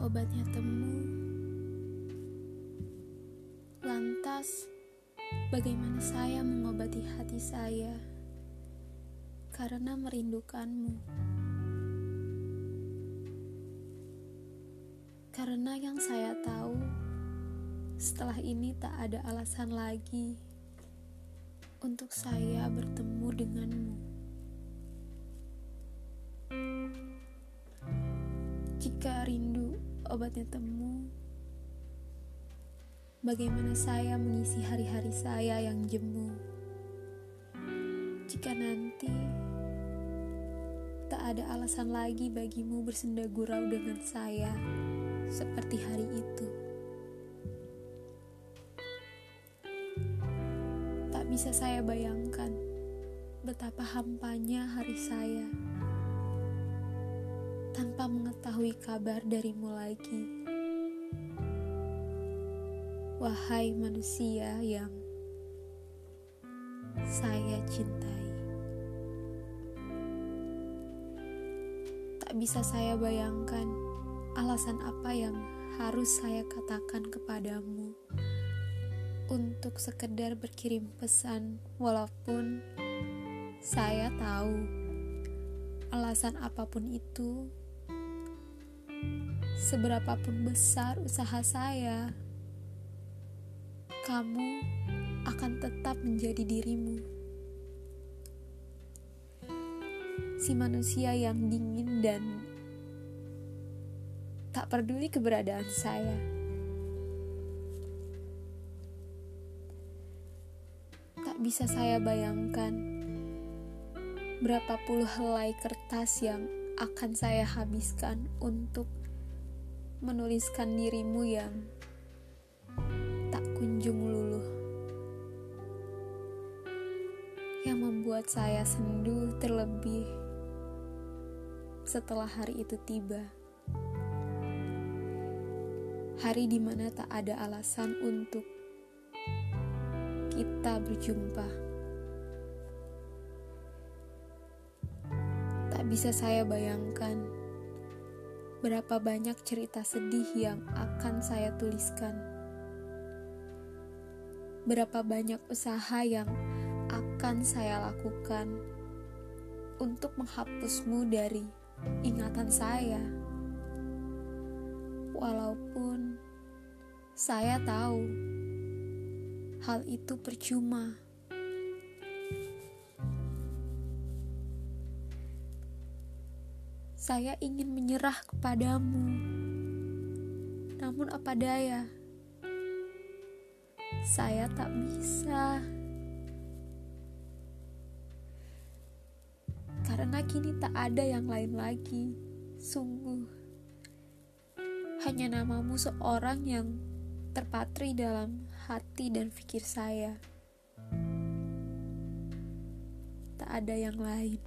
obatnya temu. Lantas, bagaimana saya mengobati hati saya karena merindukanmu? Karena yang saya tahu, setelah ini tak ada alasan lagi untuk saya bertemu denganmu. Obatnya temu, bagaimana saya mengisi hari-hari saya yang jemu? Jika nanti tak ada alasan lagi bagimu bersenda gurau dengan saya seperti hari itu. Tak bisa saya bayangkan betapa hampanya hari saya tanpa mengetahui kabar darimu lagi. Wahai manusia yang saya cintai, tak bisa saya bayangkan alasan apa yang harus saya katakan kepadamu untuk sekedar berkirim pesan, walaupun saya tahu alasan apa pun itu Seberapapun besar usaha saya, kamu akan tetap menjadi dirimu. Si manusia yang dingin dan tak peduli keberadaan saya. Tak bisa saya bayangkan berapa puluh helai kertas yang akan saya habiskan untuk menuliskan dirimu yang tak kunjung luluh, yang membuat saya sendu terlebih setelah hari itu tiba. Hari di mana tak ada alasan untuk kita berjumpa. Tak bisa saya bayangkan berapa banyak cerita sedih yang akan saya tuliskan. Berapa banyak usaha yang akan saya lakukan untuk menghapusmu dari ingatan saya. Walaupun saya tahu hal itu percuma. Saya ingin menyerah kepadamu, namun apa daya, saya tak bisa. Karena kini tak ada yang lain lagi, sungguh. Hanya namamu seorang yang terpatri dalam hati dan pikir saya. Tak ada yang lain.